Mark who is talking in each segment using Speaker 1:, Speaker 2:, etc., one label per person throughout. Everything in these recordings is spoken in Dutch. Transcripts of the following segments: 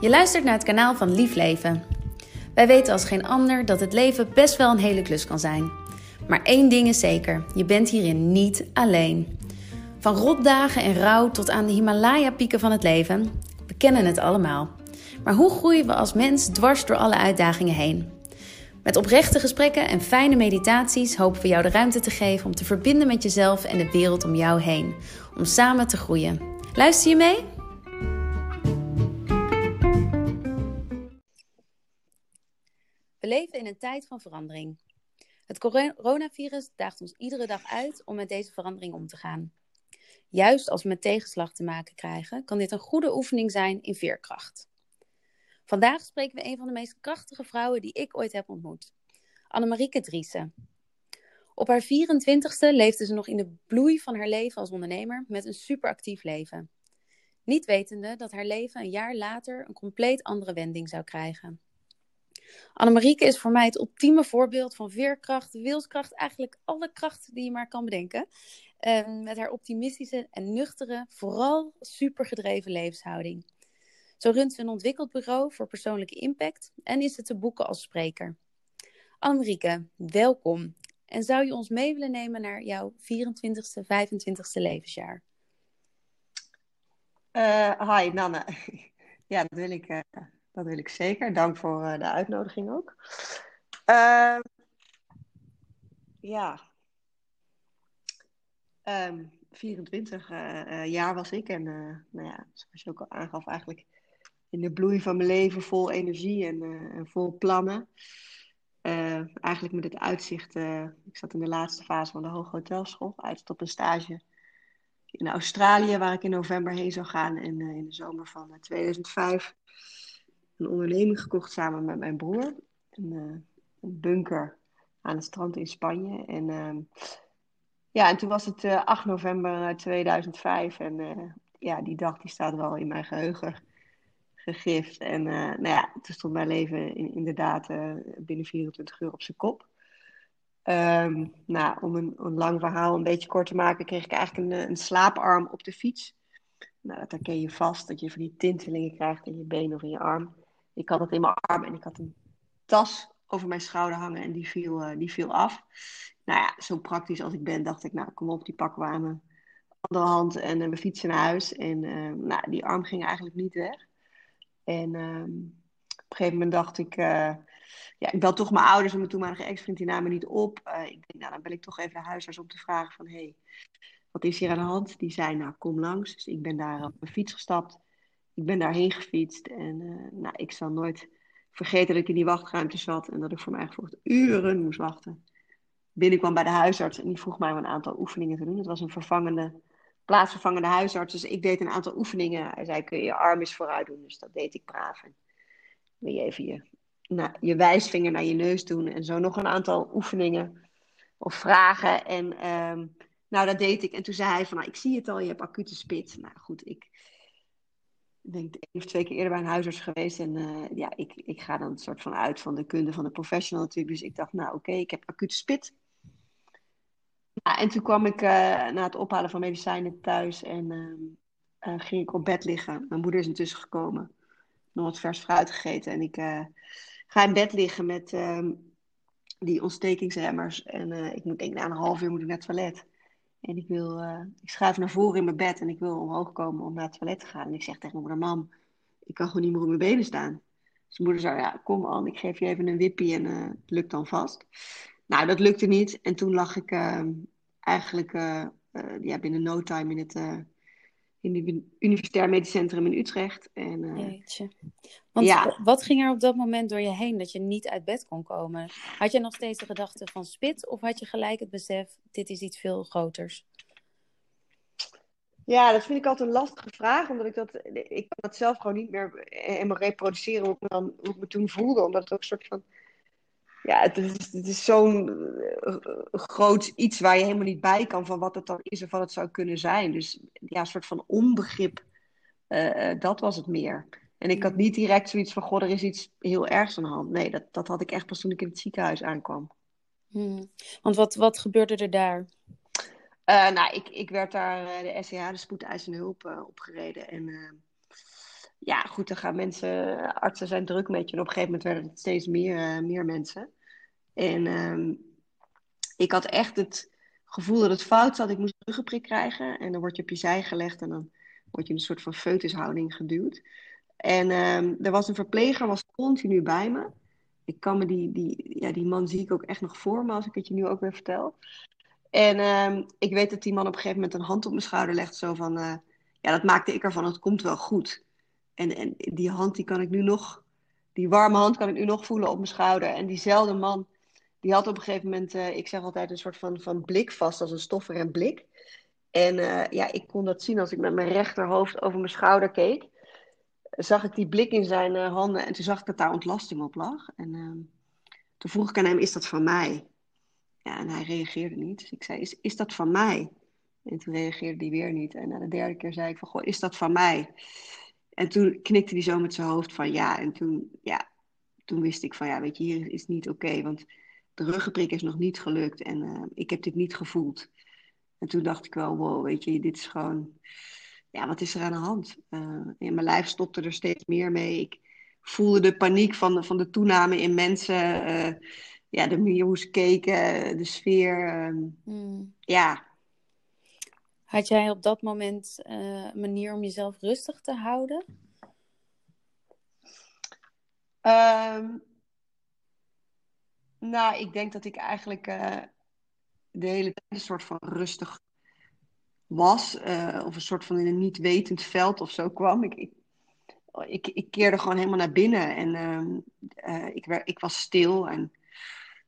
Speaker 1: Je luistert naar het kanaal van Lief Leven. Wij weten als geen ander dat het leven best wel een hele klus kan zijn. Maar één ding is zeker: je bent hierin niet alleen. Van rotdagen en rouw tot aan de Himalaya-pieken van het leven, we kennen het allemaal. Maar hoe groeien we als mens dwars door alle uitdagingen heen? Met oprechte gesprekken en fijne meditaties hopen we jou de ruimte te geven om te verbinden met jezelf en de wereld om jou heen. Om samen te groeien. Luister je mee? We leven in een tijd van verandering. Het coronavirus daagt ons iedere dag uit om met deze verandering om te gaan. Juist als we met tegenslag te maken krijgen, kan dit een goede oefening zijn in veerkracht. Vandaag spreken we een van de meest krachtige vrouwen die ik ooit heb ontmoet, Annemarieke Driessen. Op haar 24ste leefde ze nog in de bloei van haar leven als ondernemer met een superactief leven. Niet wetende dat haar leven een jaar later een compleet andere wending zou krijgen. Annemarieke is voor mij het ultieme voorbeeld van veerkracht, wilskracht, eigenlijk alle kracht die je maar kan bedenken. Um, met haar optimistische en nuchtere, vooral supergedreven levenshouding. Zo runt ze een ontwikkeld bureau voor persoonlijke impact en is ze te boeken als spreker. Annemarieke, welkom. En zou je ons mee willen nemen naar jouw 24ste, 25ste levensjaar?
Speaker 2: Uh, hi, Nanne. ja, dat wil ik, uh, dat wil ik zeker. Dank voor uh, de uitnodiging ook. Ehm, ja. Um, 24 jaar was ik en nou ja, zoals je ook al aangaf, eigenlijk in de bloei van mijn leven vol energie en, en vol plannen. eigenlijk met het uitzicht, ik zat in de laatste fase van de Hoge Hotelschool, uit op een stage in Australië, waar ik in november heen zou gaan. En in de zomer van 2005 een onderneming gekocht samen met mijn broer. Een, uh, een bunker aan het strand in Spanje. En uh, ja, en toen was het uh, 8 november 2005. En uh, ja, die dag die staat wel in mijn geheugen gegrift. En nou ja, toen stond mijn leven in, inderdaad binnen 24 uur op zijn kop. Um, nou, om een, een, lang verhaal een beetje kort te maken, kreeg ik eigenlijk een, een slaaparm op de fiets. Nou, dat herken je vast, dat je van die tintelingen krijgt in je been of in je arm. Ik had het in mijn arm en ik had een tas over mijn schouder hangen en die viel, uh, die viel af. Nou ja, zo praktisch als ik ben, dacht ik, nou kom op, die pakken we aan mijn andere hand en uh, we fietsen naar huis. En uh, nou, die arm ging eigenlijk niet weg. En ehm, op een gegeven moment dacht ik, ja, ik bel toch mijn ouders en mijn toenmalige ex-vriend, die namen niet op. ik denk, nou dan bel ik toch even de huisarts om te vragen van, hé, hey, wat is hier aan de hand? Die zei, nou kom langs. Dus ik ben daar op mijn fiets gestapt ik ben daarheen gefietst en uh, nou, ik zal nooit vergeten dat ik in die wachtruimte zat en dat ik voor mijn eigen uren moest wachten. Binnenkwam bij de huisarts en die vroeg mij om een aantal oefeningen te doen. Het was een vervangende, plaatsvervangende huisarts, dus ik deed een aantal oefeningen. Hij zei, kun je je arm eens vooruit doen? Dus dat deed ik braaf. Wil je even je, nou, je wijsvinger naar je neus doen en zo nog een aantal oefeningen of vragen. En um, nou, dat deed ik. En toen zei hij van, nou, ik zie het al, je hebt acute spit. Nou goed, ik ik denk één of twee keer eerder bij een huisarts geweest. En uh, ja, ik, ik ga dan een soort van uit van de kunde van de professional natuurlijk. Dus ik dacht, nou oké, ik heb acute spit. En toen kwam ik uh, na het ophalen van medicijnen thuis en uh, ging ik op bed liggen. Mijn moeder is intussen gekomen. Nog wat vers fruit gegeten. En ik ga in bed liggen met ehm, die ontstekingsremmers. En ik moet denk na een half uur moet ik naar het toilet. En ik, wil, uh, ik schuif naar voren in mijn bed en ik wil omhoog komen om naar het toilet te gaan. En ik zeg tegen mijn moeder, mam, ik kan gewoon niet meer op mijn benen staan. Dus mijn moeder zei, ja, kom aan, ik geef je even een wippie en uh, het lukt dan vast. Nou, dat lukte niet. En toen lag ik uh, eigenlijk ja, binnen no time in het in het Universitair Medisch Centrum in Utrecht. En, uh,
Speaker 1: Jeetje. Want ja. wat ging er op dat moment door je heen dat je niet uit bed kon komen? Had je nog steeds de gedachte van spit of had je gelijk het besef, dit is iets veel groters?
Speaker 2: Ja, dat vind ik altijd een lastige vraag, omdat ik dat, ik kan dat zelf gewoon niet meer helemaal reproduceren hoe ik me, dan, hoe ik me toen voelde, omdat het ook een soort van ja, het is, het is zo'n uh, groot iets waar je helemaal niet bij kan van wat het dan is of wat het zou kunnen zijn. Dus ja, een soort van onbegrip, uh, dat was het meer. En ik had niet direct zoiets van, goh, er is iets heel ergs aan de hand. Nee, dat, dat had ik echt pas toen ik in het ziekenhuis aankwam.
Speaker 1: Hmm. Want wat, wat gebeurde er daar?
Speaker 2: Uh, nou, ik, ik werd daar de SCH, de spoedeisende hulp, opgereden. En ja, goed, dan gaan mensen, artsen zijn druk met je. En op een gegeven moment werden het steeds meer, eh, meer mensen. En ehm, ik had echt het gevoel dat het fout zat. Ik moest een ruggenprik krijgen. En dan word je op je zij gelegd en dan word je in een soort van foetushouding geduwd. En um, er was een verpleger, was continu bij me. Ik kan me die, die, ja, die man zie ik ook echt nog voor me als ik het je nu ook weer vertel. En um, ik weet dat die man op een gegeven moment een hand op mijn schouder legt. Zo van, uh, ja, dat maakte ik ervan, het komt wel goed. En, en die hand, die kan ik nu nog, die warme hand kan ik nu nog voelen op mijn schouder. En diezelfde man, die had op een gegeven moment, uh, ik zeg altijd, een soort van, van blik vast, als een stoffer en blik. En uh, ja, ik kon dat zien als ik met mijn rechterhoofd over mijn schouder keek. Zag ik die blik in zijn uh, handen en toen zag ik dat daar ontlasting op lag. En toen vroeg ik aan hem, is dat van mij? Ja, en hij reageerde niet. Dus ik zei, is, is dat van mij? En toen reageerde hij weer niet. En na de derde keer zei ik van, goh, is dat van mij? En toen knikte hij zo met zijn hoofd van ja. En toen, ja, toen wist ik van ja, weet je, hier is niet oké. want de ruggenprik is nog niet gelukt en uh, ik heb dit niet gevoeld. En toen dacht ik wel, wow, weet je, dit is gewoon, ja, wat is er aan de hand? Uh, en mijn lijf stopte er steeds meer mee. Ik voelde de paniek van de, van de toename in mensen. Uh, ja, de manier hoe ze keken, de sfeer. Mm. Ja,
Speaker 1: had jij op dat moment een manier om jezelf rustig te houden?
Speaker 2: Um, nou, ik denk dat ik eigenlijk uh, de hele tijd een soort van rustig was. Uh, of een soort van in een niet wetend veld of zo kwam. Ik, ik, ik, ik keerde gewoon helemaal naar binnen. En uh, ik, ik was stil en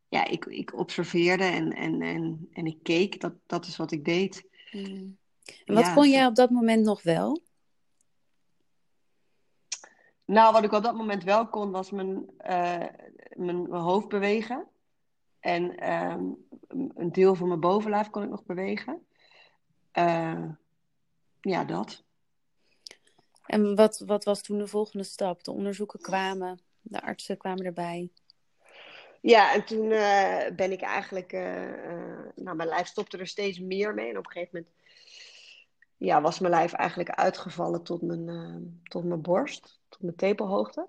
Speaker 2: ja, ik, ik observeerde en, en, en, en ik keek. Dat, dat is wat ik deed.
Speaker 1: Mm. En wat ja, kon jij op dat moment nog wel?
Speaker 2: Nou, wat ik op dat moment wel kon, was mijn, uh, mijn, mijn, hoofd bewegen. En um, een deel van mijn bovenlijf kon ik nog bewegen. Uh, ja, dat.
Speaker 1: En wat, wat was toen de volgende stap? De onderzoeken kwamen, de artsen kwamen erbij.
Speaker 2: Ja, en toen uh, ben ik eigenlijk, nou, mijn lijf stopte er steeds meer mee. En op een gegeven moment ja, was mijn lijf eigenlijk uitgevallen tot mijn, uh, tot mijn borst, tot mijn tepelhoogte.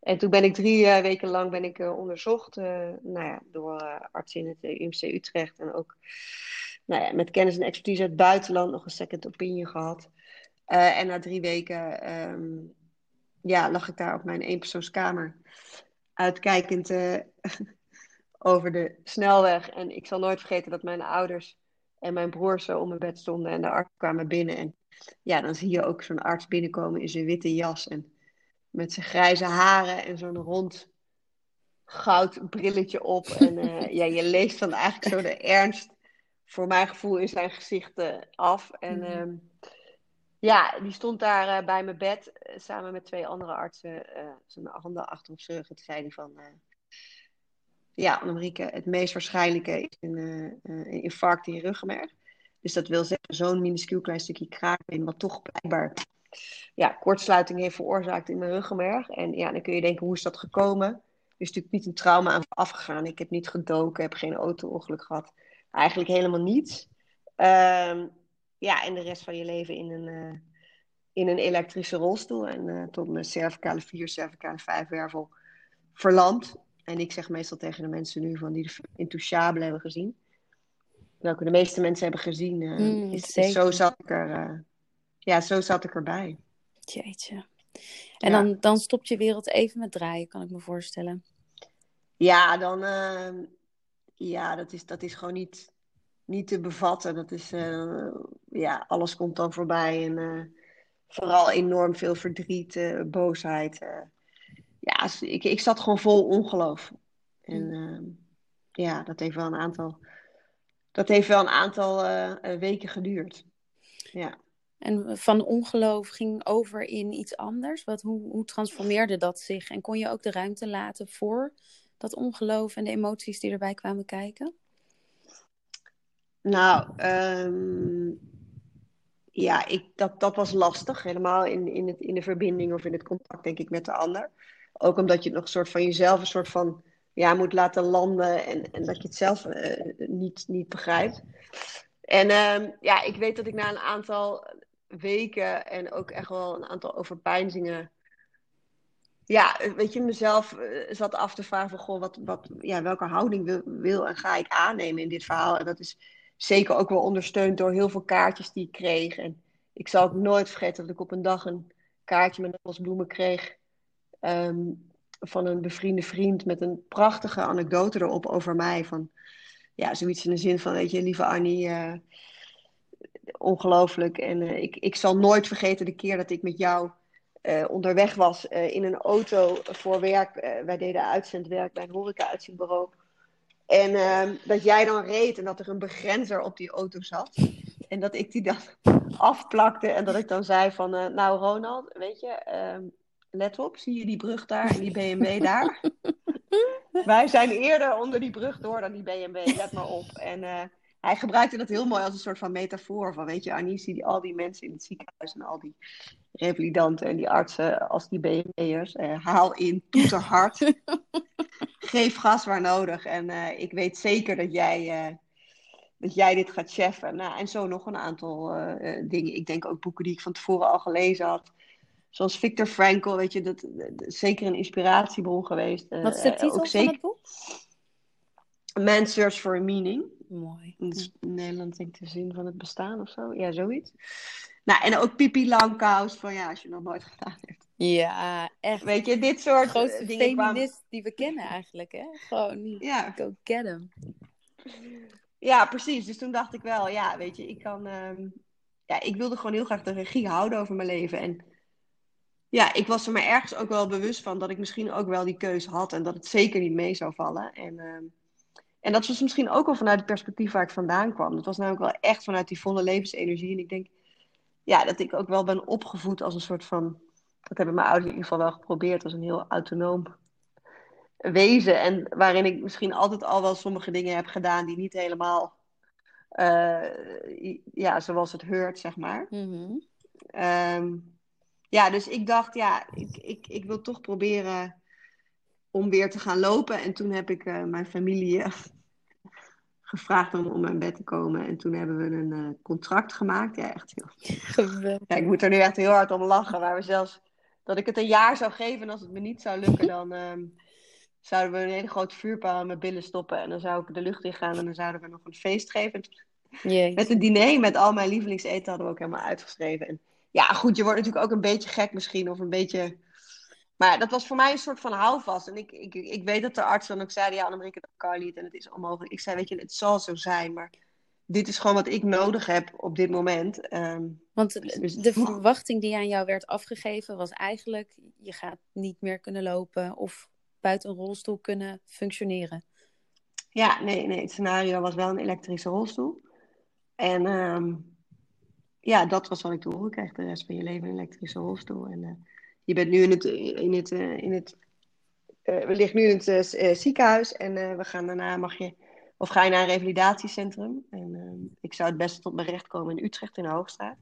Speaker 2: En toen ben ik drie uh, weken lang ben ik, uh, onderzocht nou ja, door artsen in het UMC Utrecht. En ook nou ja, met kennis en expertise uit het buitenland nog een second opinion gehad. en na drie weken um, ja, lag ik daar op mijn eenpersoonskamer. Uitkijkend over de snelweg. En ik zal nooit vergeten dat mijn ouders en mijn broers zo om mijn bed stonden en de arts kwamen binnen. En ja, dan zie je ook zo'n arts binnenkomen in zijn witte jas en met zijn grijze haren en zo'n rond goud brilletje op. En uh, ja, je leest dan eigenlijk zo de ernst, voor mijn gevoel, in zijn gezicht uh, af. En uh, ja, die stond daar uh, bij mijn bed samen met twee andere artsen, zijn handen achter op zijn rug. Zei hij van, ja, Annemieke, het meest waarschijnlijke is een, uh, een infarct in je ruggenmerg. Dus dat wil zeggen, zo'n minuscuul klein stukje kraakbeen, wat toch blijkbaar ja, kortsluiting heeft veroorzaakt in mijn ruggenmerg. En ja, dan kun je denken, hoe is dat gekomen? Er is natuurlijk niet een trauma aan afgegaan. Ik heb niet gedoken, heb geen auto-ongeluk gehad. Eigenlijk helemaal niets. Um, ja, en de rest van je leven in een, uh, in een elektrische rolstoel. En tot mijn cervicale 4, cervicale 5 wervel verlamd. En ik zeg meestal tegen de mensen nu van die de intouchable hebben gezien. Welke de meeste mensen hebben gezien. Uh, mm, is, is, zo zat ik er. Uh, ja, zo zat ik erbij.
Speaker 1: Jeetje. En ja. dan, dan stopt je wereld even met draaien, kan ik me voorstellen.
Speaker 2: Ja, dan. Uh, ja, dat is, dat is gewoon niet, niet te bevatten. Dat is. ja, alles komt dan voorbij. En vooral enorm veel verdriet, boosheid ja, ik, ik zat gewoon vol ongeloof. En uh, ja, dat heeft wel een aantal, dat heeft wel een aantal uh, weken geduurd. Ja.
Speaker 1: En van ongeloof ging over in iets anders. Wat, hoe, hoe transformeerde dat zich? En kon je ook de ruimte laten voor dat ongeloof en de emoties die erbij kwamen kijken?
Speaker 2: Nou, um, ja, ik, dat, dat was lastig. Helemaal in, in, het, in de verbinding of in het contact, denk ik, met de ander. Ook omdat je nog een soort van jezelf een soort van ja, moet laten landen en, en dat je het zelf uh, niet, niet begrijpt. En uh, ja, ik weet dat ik na een aantal weken en ook echt wel een aantal overpeinzingen ja, weet je, mezelf uh, zat af te vragen van, goh, wat, wat, ja, welke houding wil, wil en ga ik aannemen in dit verhaal? En dat is zeker ook wel ondersteund door heel veel kaartjes die ik kreeg. En ik zal ook nooit vergeten dat ik op een dag een kaartje met als bloemen kreeg um, van een bevriende vriend met een prachtige anekdote erop over mij. Van, ja, zoiets in de zin van, weet je, lieve Annie, uh, ongelooflijk. En uh, ik, ik zal nooit vergeten de keer dat ik met jou uh, onderweg was in een auto voor werk. wij deden uitzendwerk bij een horeca-uitzendbureau. En ehm, dat jij dan reed en dat er een begrenzer op die auto zat. En dat ik die dan afplakte en dat ik dan zei van, nou Ronald, weet je, ehm, let op, zie je die brug daar en die BMW daar? Wij zijn eerder onder die brug door dan die BMW, let maar op. En uh, hij gebruikte dat heel mooi als een soort van metafoor. Van weet je, Annie, zie die, al die mensen in het ziekenhuis en al die revalidanten en die artsen als die BMW'ers. Uh, haal in, toeter hard. Geef gas waar nodig. En uh, ik weet zeker dat jij, dat jij dit gaat cheffen. Nou, en zo nog een aantal dingen. Ik denk ook boeken die ik van tevoren al gelezen had zoals Victor Frankl, weet je, dat, is zeker een inspiratiebron geweest.
Speaker 1: Wat is de
Speaker 2: uh,
Speaker 1: titel van het boek?
Speaker 2: Man Search for a Meaning.
Speaker 1: Mooi.
Speaker 2: Is in Nederland denk ik de zin van het bestaan of zo. Ja, zoiets. Nou, en ook Pipi Langkous, van ja, als je nog nooit gedaan hebt.
Speaker 1: Ja, echt.
Speaker 2: Weet je, dit soort
Speaker 1: grootste
Speaker 2: dingen
Speaker 1: feminist die we kennen eigenlijk, hè? Gewoon,
Speaker 2: Ja.
Speaker 1: go get him.
Speaker 2: Ja, precies. Dus toen dacht ik wel, ja, weet je, ik kan... ehm, Ja, ik wilde gewoon heel graag de regie houden over mijn leven. En ja, ik was er me ergens ook wel bewust van dat ik misschien ook wel die keuze had en dat het zeker niet mee zou vallen. En, ehm, en dat was misschien ook wel vanuit het perspectief waar ik vandaan kwam. Dat was namelijk wel echt vanuit die volle levensenergie. En ik denk, ja, dat ik ook wel ben opgevoed als een soort van, dat hebben mijn ouders in ieder geval wel geprobeerd, als een heel autonoom wezen. En waarin ik misschien altijd al wel sommige dingen heb gedaan die niet helemaal, eh, ja, zoals het heurt, zeg maar. Ehm, ja, dus ik dacht, ja, ik, ik, ik wil toch proberen om weer te gaan lopen. En toen heb ik eh, mijn familie eh, gevraagd om om mijn bed te komen. En toen hebben we een eh, contract gemaakt. Ja, echt heel...
Speaker 1: Geweldig.
Speaker 2: ja, ik moet er nu echt heel hard om lachen. Waar we zelfs, dat ik het een jaar zou geven en als het me niet zou lukken, dan ehm, zouden we een hele grote vuurpaal aan mijn billen stoppen. En dan zou ik de lucht in gaan en dan zouden we nog een feest geven. Met een diner met al mijn lievelingseten hadden we ook helemaal uitgeschreven. En ja, goed, je wordt natuurlijk ook een beetje gek misschien. Of een beetje... Maar dat was voor mij een soort van houvast. En ik, ik, ik weet dat de arts dan ook zei, ja, Annemieke, dat kan niet. En het is onmogelijk. Ik zei, weet je, het zal zo zijn. Maar dit is gewoon wat ik nodig heb op dit moment. Ehm,
Speaker 1: Want
Speaker 2: Dus- dus-
Speaker 1: de verwachting die aan jou werd afgegeven was eigenlijk: je gaat niet meer kunnen lopen of buiten een rolstoel kunnen functioneren.
Speaker 2: ja, nee, nee, het scenario was wel een elektrische rolstoel. En ehm, ja, dat was wat ik te horen kreeg. De rest van je leven een elektrische rolstoel. En eh, je bent nu in het, in het, eh, in het eh, we liggen nu in het ziekenhuis en we gaan daarna mag je, of ga je naar een revalidatiecentrum. En ehm, ik zou het beste tot mijn recht komen in Utrecht in de Hoogstraat.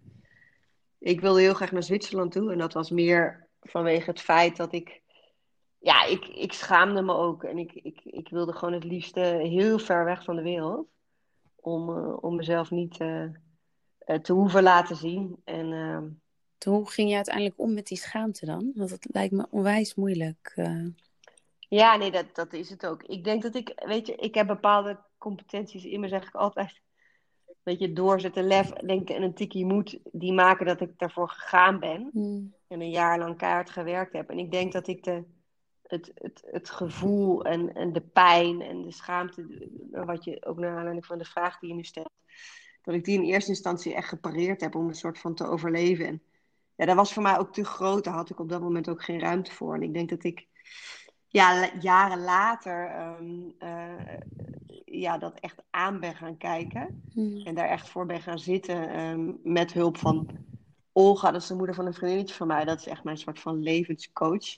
Speaker 2: Ik wilde heel graag naar Zwitserland toe en dat was meer vanwege het feit dat ik, ja, ik, ik schaamde me ook en ik, ik, ik wilde gewoon het liefste heel ver weg van de wereld om, om mezelf niet te hoeven laten zien. En
Speaker 1: Toen, hoe ging je uiteindelijk om met die schaamte dan? Want dat lijkt me onwijs moeilijk. eh.
Speaker 2: Ja, nee, dat, dat is het ook. Ik denk dat ik, weet je, ik heb bepaalde competenties in me, zeg ik altijd. Weet je, doorzetten, lef, denken en een tikkie moed, die maken dat ik daarvoor gegaan ben.
Speaker 1: Hmm.
Speaker 2: En een jaar lang keihard gewerkt heb. En ik denk dat ik de, het, het, het gevoel en, en de pijn en de schaamte, wat je ook naar aanleiding van de vraag die je nu stelt, dat ik die in eerste instantie echt gepareerd heb om een soort van te overleven. En ja, dat was voor mij ook te groot. Daar had ik op dat moment ook geen ruimte voor. En ik denk dat ik ja, jaren later ehm, eh, ja, dat echt aan ben gaan kijken.
Speaker 1: Hmm.
Speaker 2: En daar echt voor ben gaan zitten ehm, met hulp van Olga, dat is de moeder van een vriendinnetje van mij. Dat is echt mijn soort van levenscoach.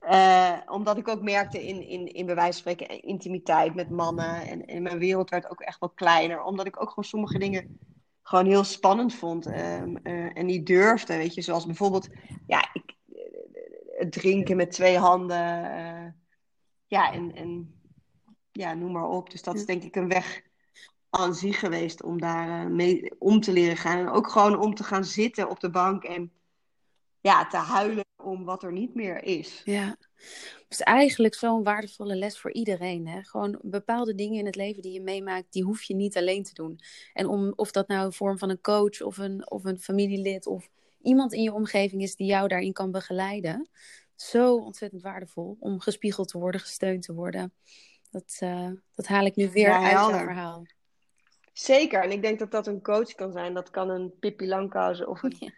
Speaker 2: Eh, omdat ik ook merkte in, in, in bij wijze van spreken intimiteit met mannen. En, en mijn wereld werd ook echt wel kleiner. Omdat ik ook gewoon sommige dingen gewoon heel spannend vond. ehm, eh, en niet durfde, weet je. Zoals bijvoorbeeld, ja, ik, eh, het drinken met twee handen. eh, ja, en, en ja, noem maar op. Dus dat is denk ik een weg aan zich geweest om daar eh, mee om te leren gaan. En ook gewoon om te gaan zitten op de bank en ja, te huilen om wat er niet meer is.
Speaker 1: Ja, het is eigenlijk zo'n waardevolle les voor iedereen. Hè? Gewoon bepaalde dingen in het leven die je meemaakt, die hoef je niet alleen te doen. En om, of dat nou in vorm van een coach of een, of een familielid of iemand in je omgeving is die jou daarin kan begeleiden. Zo ontzettend waardevol om gespiegeld te worden, gesteund te worden. Dat, uh, dat haal ik nu weer ja, uit jouw verhaal.
Speaker 2: Zeker, en ik denk dat dat een coach kan zijn. Dat kan een Pippi Langkous of een ja.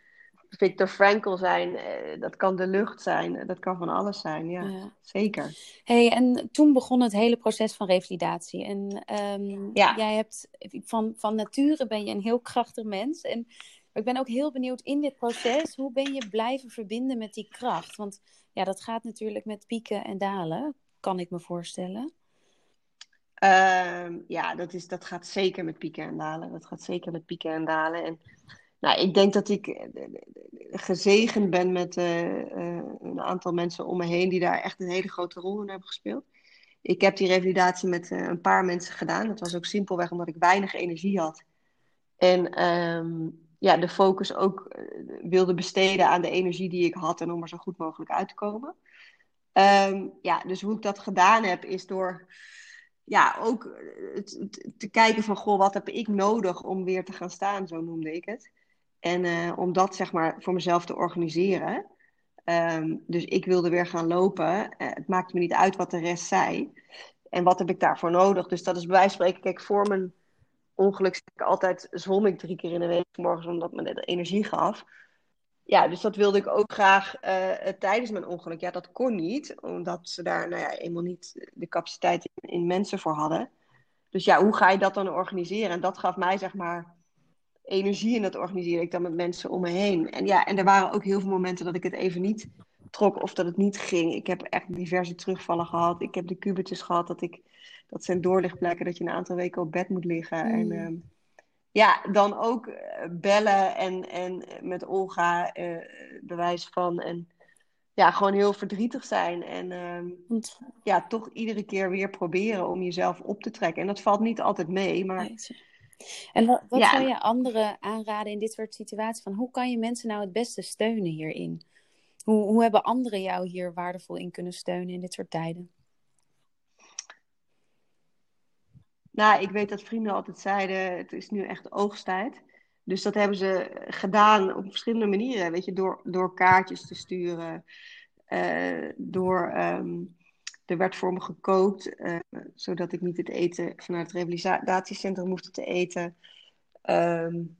Speaker 2: Victor Frankl zijn. Eh, dat kan de lucht zijn. Dat kan van alles zijn, ja. ja. Zeker.
Speaker 1: hey, en toen begon het hele proces van revalidatie. En um, ja. jij hebt, van, van nature ben je een heel krachtig mens. En ik ben ook heel benieuwd in dit proces, hoe ben je blijven verbinden met die kracht? Want ja, dat gaat natuurlijk met pieken en dalen, kan ik me voorstellen.
Speaker 2: Ehm, ja, dat, is, dat gaat zeker met pieken en dalen. Dat gaat zeker met pieken en dalen. En nou, ik denk dat ik eh, gezegend ben met uh, uh, een aantal mensen om me heen die daar echt een hele grote rol in hebben gespeeld. Ik heb die revalidatie met een paar mensen gedaan. Dat was ook simpelweg omdat ik weinig energie had. En um, ja, de focus ook wilde besteden aan de energie die ik had en om er zo goed mogelijk uit te komen. Um, ja, dus hoe ik dat gedaan heb, is door ja, ook te kijken van, goh, wat heb ik nodig om weer te gaan staan, zo noemde ik het. En uh, om dat zeg maar voor mezelf te organiseren. Um, dus ik wilde weer gaan lopen. Uh, het maakte me niet uit wat de rest zei. En wat heb ik daarvoor nodig? Dus dat is bij wijze van spreken, kijk, voor mijn ongeluk altijd, zwom ik drie keer in de week morgens, omdat me de energie gaf. Ja, dus dat wilde ik ook graag uh, tijdens mijn ongeluk. Ja, dat kon niet, omdat ze daar nou ja, eenmaal niet de capaciteit in mensen voor hadden. Dus ja, hoe ga je dat dan organiseren? En dat gaf mij zeg maar energie en dat organiseerde ik dan met mensen om me heen. En ja, en er waren ook heel veel momenten dat ik het even niet trok of dat het niet ging. Ik heb echt diverse terugvallen gehad. Ik heb de kubetjes gehad dat ik, dat zijn doorlichtplekken dat je een aantal weken op bed moet liggen. En mm. ehm, ja, dan ook eh, bellen en, en met Olga uh, bewijs van. En ja, gewoon heel verdrietig zijn. En um, ja, toch iedere keer weer proberen om jezelf op te trekken. En dat valt niet altijd mee, maar...
Speaker 1: En wat, wat zou je anderen aanraden in dit soort situaties? Van hoe kan je mensen nou het beste steunen hierin? Hoe, hoe hebben anderen jou hier waardevol in kunnen steunen in dit soort tijden?
Speaker 2: Nou, ik weet dat vrienden altijd zeiden: het is nu echt oogsttijd. Dus dat hebben ze gedaan op verschillende manieren. Weet je, door, door kaartjes te sturen, uh, door um, er werd voor me gekookt, uh, zodat ik niet het eten vanuit het revalidatiecentrum hoefde te eten. Um,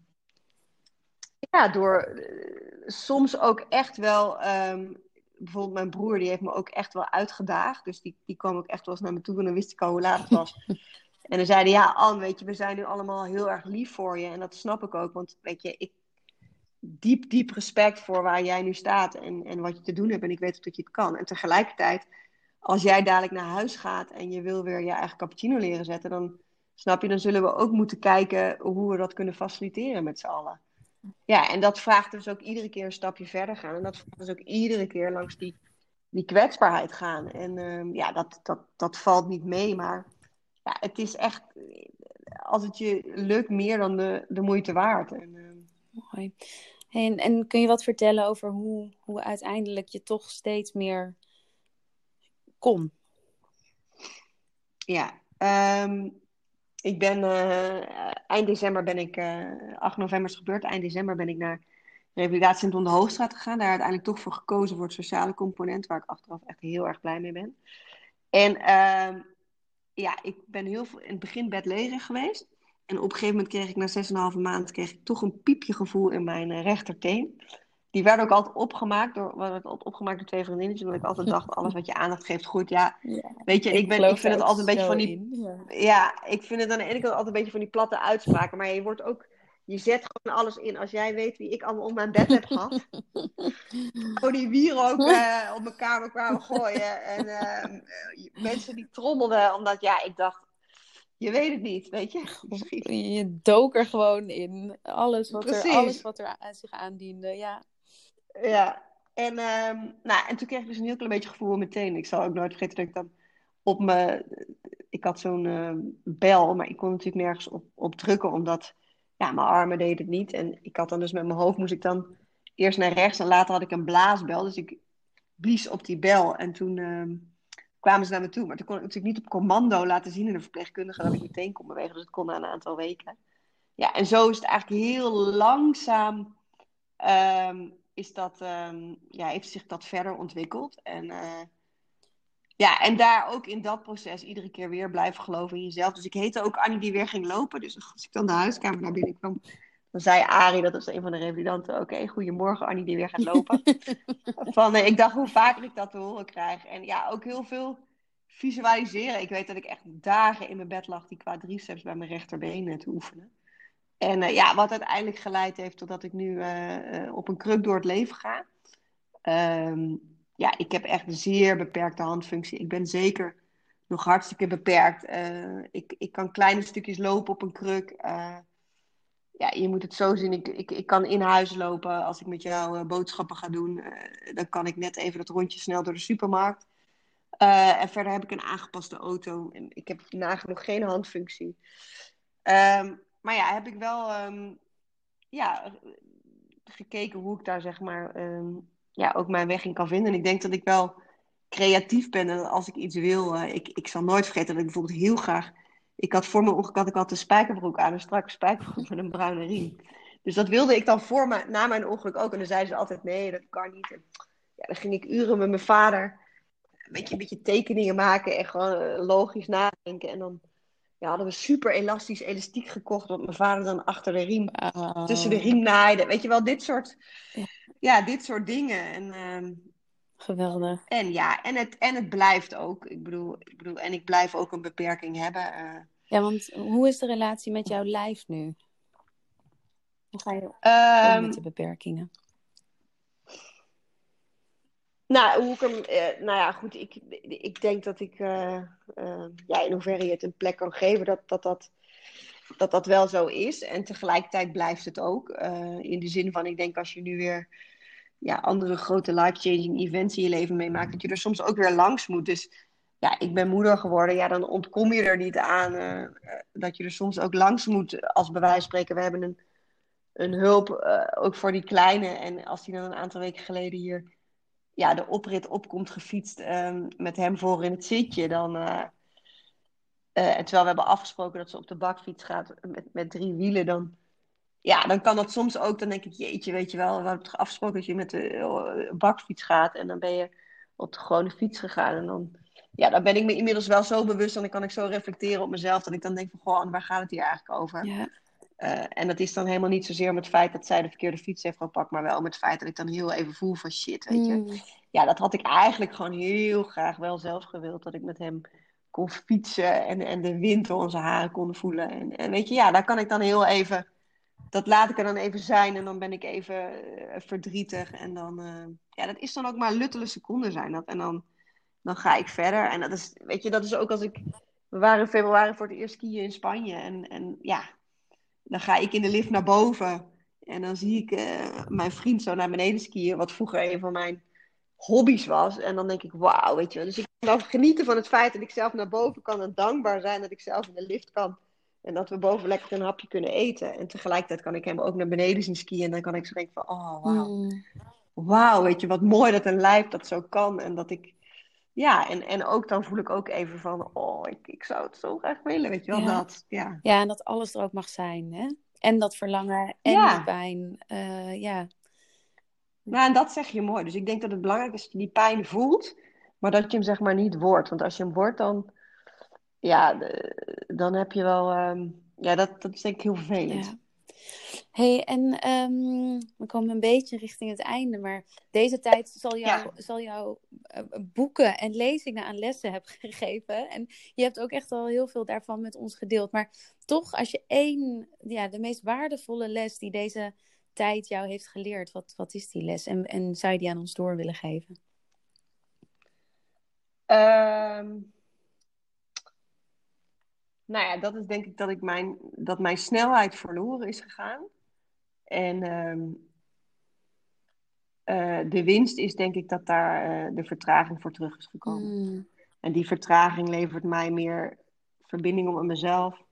Speaker 2: ja, door uh, soms ook echt wel. Um, bijvoorbeeld mijn broer, die heeft me ook echt wel uitgedaagd. Dus die, die kwam ook echt wel eens naar me toe en dan wist ik al hoe laat het was. en dan zeiden ja, Anne, weet je, we zijn nu allemaal heel erg lief voor je. En dat snap ik ook, want weet je, ik diep, diep respect voor waar jij nu staat en, en wat je te doen hebt. En ik weet dat je het kan. En tegelijkertijd als jij dadelijk naar huis gaat en je wil weer je eigen cappuccino leren zetten, dan snap je, dan zullen we ook moeten kijken hoe we dat kunnen faciliteren met z'n allen. Ja, en dat vraagt dus ook iedere keer een stapje verder gaan. En dat vraagt dus ook iedere keer langs die, die kwetsbaarheid gaan. En uh, ja, dat, dat, dat valt niet mee, maar ja, het is echt, als het je lukt, meer dan de, de moeite waard. En, uh...
Speaker 1: Mooi. En, en kun je wat vertellen over hoe, hoe uiteindelijk je toch steeds meer kon?
Speaker 2: Ja, um, ik ben uh, eind december ben ik, uh, 8 november is gebeurd, eind december ben ik naar Revalidatiecentrum de Hoogstraat gegaan. Daar uiteindelijk toch voor gekozen voor het sociale component, waar ik achteraf echt heel erg blij mee ben. En uh, ja, ik ben heel veel in het begin bedlegerig geweest. En op een gegeven moment kreeg ik na 6,5 maand kreeg ik toch een piepje gevoel in mijn uh, rechterteen die werden ook altijd opgemaakt door, werden altijd opgemaakt door twee vriendinnetjes. Omdat ik altijd dacht, alles wat je aandacht geeft, goed. Ja, weet je, ik, ben, ik vind het altijd een beetje van die... ja. ja. ik vind het aan de ene kant altijd een beetje van die platte uitspraken. Maar je wordt ook... Je zet gewoon alles in. Als jij weet wie ik allemaal om mijn bed heb gehad. Gewoon die wieren ook uh, op mijn kamer kwamen gooien. En uh, mensen die trommelden. Omdat, ja, ik dacht, je weet het niet, weet je.
Speaker 1: Je dook er gewoon in. Alles wat, er, alles wat er aan zich aandiende, ja.
Speaker 2: Ja, en, um, nou, en toen kreeg ik dus een heel klein beetje gevoel meteen. Ik zal ook nooit vergeten dat ik dan op me... Ik had zo'n uh, bel, maar ik kon natuurlijk nergens op, op drukken, omdat ja, mijn armen deden het niet. En ik had dan dus met mijn hoofd moest ik dan eerst naar rechts en later had ik een blaasbel. Dus ik blies op die bel en toen ehm, kwamen ze naar me toe. Maar toen kon ik natuurlijk niet op commando laten zien in een verpleegkundige dat ik meteen kon bewegen. Dus het kon na een aantal weken. Ja, en zo is het eigenlijk heel langzaam ehm, is dat, um, ja, heeft zich dat verder ontwikkeld. En, uh, ja, en daar ook in dat proces iedere keer weer blijven geloven in jezelf. Dus ik heette ook Annie die weer ging lopen. Dus als ik dan de huiskamer naar binnen kwam, dan zei Arie, dat was een van de revalidanten, oké, okay, goedemorgen Annie die weer gaat lopen. van, uh, ik dacht hoe vaker ik dat te horen krijg. En ja, ook heel veel visualiseren. Ik weet dat ik echt dagen in mijn bed lag die quadriceps bij mijn rechterbeen te oefenen. En uh, ja, wat uiteindelijk geleid heeft totdat ik nu uh, op een kruk door het leven ga. Um, ja, ik heb echt een zeer beperkte handfunctie. Ik ben zeker nog hartstikke beperkt. ik, ik kan kleine stukjes lopen op een kruk. ja, je moet het zo zien. Ik, ik, ik kan in huis lopen als ik met jou boodschappen ga doen. dan kan ik net even dat rondje snel door de supermarkt. en verder heb ik een aangepaste auto. Ik heb nagenoeg geen handfunctie. Um, maar ja, heb ik wel um, ja, gekeken hoe ik daar zeg maar um, ja, ook mijn weg in kan vinden. En ik denk dat ik wel creatief ben en als ik iets wil, uh, ik, ik zal nooit vergeten dat ik bijvoorbeeld heel graag. Ik had voor mijn ongeluk had ik altijd een spijkerbroek aan, een strakke spijkerbroek met een bruine riem. Dus dat wilde ik dan voor me, na mijn ongeluk ook. En dan zeiden ze altijd: nee, dat kan niet. En, ja, dan ging ik uren met mijn vader een beetje, een beetje tekeningen maken en gewoon uh, logisch nadenken. En dan ja, hadden we super elastisch elastiek gekocht. Wat mijn vader dan achter de riem, oh. tussen de riem naaide. Weet je wel, dit soort, ja, ja dit soort dingen. En, uh,
Speaker 1: Geweldig.
Speaker 2: En ja, en het, en het blijft ook. Ik bedoel, ik bedoel, en ik blijf ook een beperking hebben. Uh,
Speaker 1: ja, want hoe is de relatie met jouw lijf nu? Hoe ga je
Speaker 2: um,
Speaker 1: met de beperkingen?
Speaker 2: Nou, uh, nou ja, goed, ik, ik denk dat ik, uh, uh, ja, in hoeverre je het een plek kan geven, dat dat, dat, dat, dat wel zo is. En tegelijkertijd blijft het ook. in de zin van, ik denk als je nu weer ja, andere grote life-changing events in je leven meemaakt, dat je er soms ook weer langs moet. Dus ja, ik ben moeder geworden, ja, dan ontkom je er niet aan dat je er soms ook langs moet. Als van spreken, we hebben een, een hulp ook voor die kleine. En als die dan een aantal weken geleden hier ja, de oprit opkomt gefietst um, met hem voor in het zitje, dan. Uh, uh, en terwijl we hebben afgesproken dat ze op de bakfiets gaat met, met drie wielen, dan. Ja, dan kan dat soms ook. Dan denk ik, jeetje, weet je wel, we hebben afgesproken dat je met de uh, bakfiets gaat. En dan ben je op de gewone fiets gegaan. En dan, ja, dan ben ik me inmiddels wel zo bewust. En dan kan ik zo reflecteren op mezelf. Dat ik dan denk van, goh, waar gaat het hier eigenlijk over? Uh, en dat is dan helemaal niet zozeer om het feit dat zij de verkeerde fiets heeft gepakt, maar wel om het feit dat ik dan heel even voel van shit, weet je.
Speaker 1: Mm.
Speaker 2: Ja, dat had ik eigenlijk gewoon heel graag wel zelf gewild, dat ik met hem kon fietsen en, en de wind door onze haren kon voelen. En, en weet je, ja, daar kan ik dan heel even, dat laat ik er dan even zijn en dan ben ik even uh, verdrietig. En dan, uh, ja, dat is dan ook maar luttele seconden zijn dat. En dan, dan ga ik verder. En dat is, weet je, dat is ook als ik, we waren in februari voor het eerst skiën in Spanje en, en ja dan ga ik in de lift naar boven. En dan zie ik uh, mijn vriend zo naar beneden skiën, wat vroeger een van mijn hobby's was. En dan denk ik, wauw, weet je wel. Dus ik kan genieten van het feit dat ik zelf naar boven kan en dankbaar zijn dat ik zelf in de lift kan. En dat we boven lekker een hapje kunnen eten. En tegelijkertijd kan ik hem ook naar beneden zien skiën. En dan kan ik zo denken van, oh, wauw.
Speaker 1: Mm.
Speaker 2: Wauw, weet je, wat mooi dat een lijf dat zo kan. En dat ik, ja, en, en ook dan voel ik ook even van, oh, ik, ik zou het zo graag willen, weet je wel,
Speaker 1: Ja.
Speaker 2: dat. Ja.
Speaker 1: Ja, en dat alles er ook mag zijn, hè? En dat verlangen en
Speaker 2: Ja.
Speaker 1: die pijn. eh, ja.
Speaker 2: Nou, en dat zeg je mooi. Dus ik denk dat het belangrijk is dat je die pijn voelt, maar dat je hem zeg maar niet wordt. Want als je hem wordt, dan, ja, dan heb je wel, ehm, ja, dat, dat is denk ik heel vervelend.
Speaker 1: Ja. Hey, en ehm, we komen een beetje richting het einde, maar deze tijd zal jou, zal jou eh, boeken en lezingen aan lessen hebben gegeven. En je hebt ook echt al heel veel daarvan met ons gedeeld. Maar toch, als je één, ja, de meest waardevolle les die deze tijd jou heeft geleerd, wat, wat is die les? En, en zou je die aan ons door willen geven?
Speaker 2: Ehm, nou ja, dat is denk ik dat, ik mijn, dat mijn snelheid verloren is gegaan. En ehm, eh, de winst is denk ik dat daar eh, de vertraging voor terug is gekomen.
Speaker 1: Mm,
Speaker 2: En die vertraging levert mij meer verbinding met mezelf,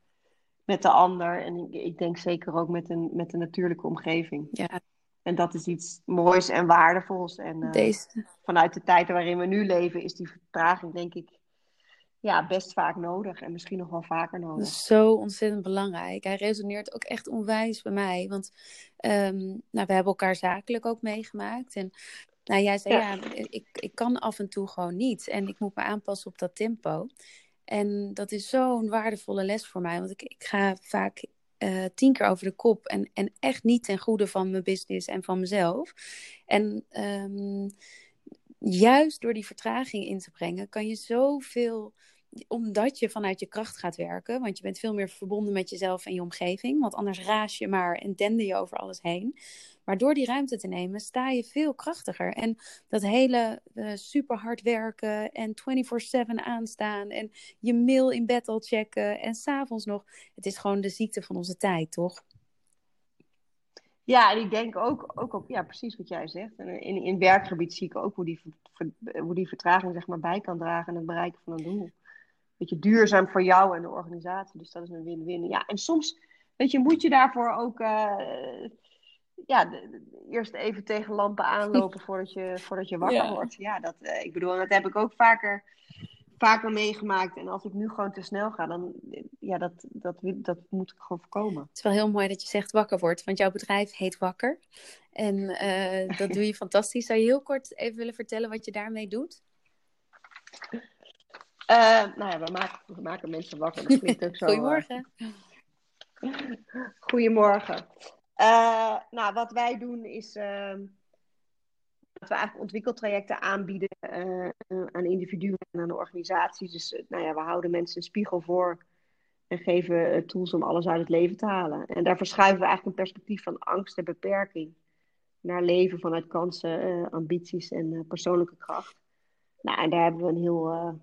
Speaker 2: met de ander. En ik, ik denk zeker ook met een, met de natuurlijke omgeving.
Speaker 1: ja,
Speaker 2: En dat is iets moois en waardevols. En uh,
Speaker 1: Deze.
Speaker 2: vanuit de tijd waarin we nu leven, is die vertraging, denk ik, ja, best vaak nodig. En misschien nog wel vaker nodig.
Speaker 1: Dat is zo ontzettend belangrijk. Hij resoneert ook echt onwijs bij mij. Want um, nou, we hebben elkaar zakelijk ook meegemaakt. En nou, jij zei, ja, ja ik, ik kan af en toe gewoon niet. En ik moet me aanpassen op dat tempo. En dat is zo'n waardevolle les voor mij. Want ik, ik ga vaak uh, tien keer over de kop. En, en echt niet ten goede van mijn business en van mezelf. En um, juist door die vertraging in te brengen, kan je zoveel omdat je vanuit je kracht gaat werken, want je bent veel meer verbonden met jezelf en je omgeving, want anders raas je maar en dende je over alles heen. Maar door die ruimte te nemen, sta je veel krachtiger. En dat hele uh, super hard werken en 24/7 aanstaan en je mail in bed al checken en s'avonds nog, het is gewoon de ziekte van onze tijd, toch?
Speaker 2: Ja, en ik denk ook, ook op, ja, precies wat jij zegt. En in, in werkgebied zie ik ook hoe die, hoe die vertraging zeg maar, bij kan dragen aan het bereiken van een doel beetje duurzaam voor jou en de organisatie. Dus dat is een win-win. Ja, en soms, weet je, moet je daarvoor ook uh, ja, de, eerst even tegen lampen aanlopen voordat je, voordat je wakker ja. wordt. Ja, dat, uh, ik bedoel, dat heb ik ook vaker, vaker meegemaakt. En als ik nu gewoon te snel ga, dan ja, dat, dat, dat moet ik gewoon voorkomen.
Speaker 1: Het is wel heel mooi dat je zegt wakker wordt, want jouw bedrijf heet Wakker. En uh, dat doe je fantastisch. Zou je heel kort even willen vertellen wat je daarmee doet?
Speaker 2: Uh, nou ja, we maken, we maken mensen wakker. Dat klinkt ook zo.
Speaker 1: Goedemorgen.
Speaker 2: Uh, goedemorgen. Uh, nou, wat wij doen is ehm, dat we eigenlijk ontwikkeltrajecten aanbieden aan individuen en aan organisaties. Dus nou ja, we houden mensen een spiegel voor en geven tools om alles uit het leven te halen. En daar verschuiven we eigenlijk een perspectief van angst en beperking naar leven vanuit kansen, ambities en persoonlijke kracht. Nou, en daar hebben we een heel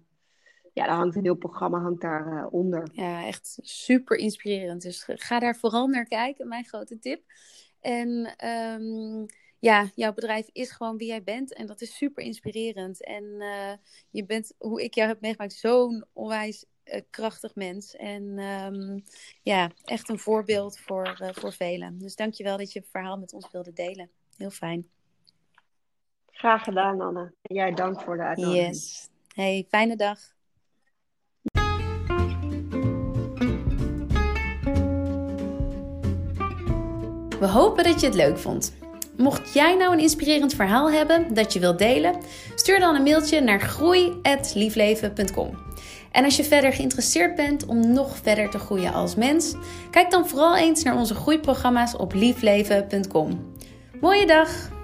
Speaker 2: ja, daar hangt een heel programma hangt daaronder. Uh, onder.
Speaker 1: ja, echt super inspirerend. Dus ga daar vooral naar kijken, mijn grote tip. En um, ja, jouw bedrijf is gewoon wie jij bent. En dat is super inspirerend. En uh, je bent, hoe ik jou heb meegemaakt, zo'n onwijs uh, krachtig mens. En um, ja, echt een voorbeeld voor, uh, voor velen. Dus dankjewel dat je het verhaal met ons wilde delen. Heel fijn.
Speaker 2: Graag gedaan, Anne. En jij dank voor de uitnodiging.
Speaker 1: Yes. Hey, fijne dag. We hopen dat je het leuk vond. Mocht jij nou een inspirerend verhaal hebben dat je wilt delen, stuur dan een mailtje naar groei@liefleven.com. En als je verder geïnteresseerd bent om nog verder te groeien als mens, kijk dan vooral eens naar onze groeiprogramma's op liefleven.com. Mooie dag!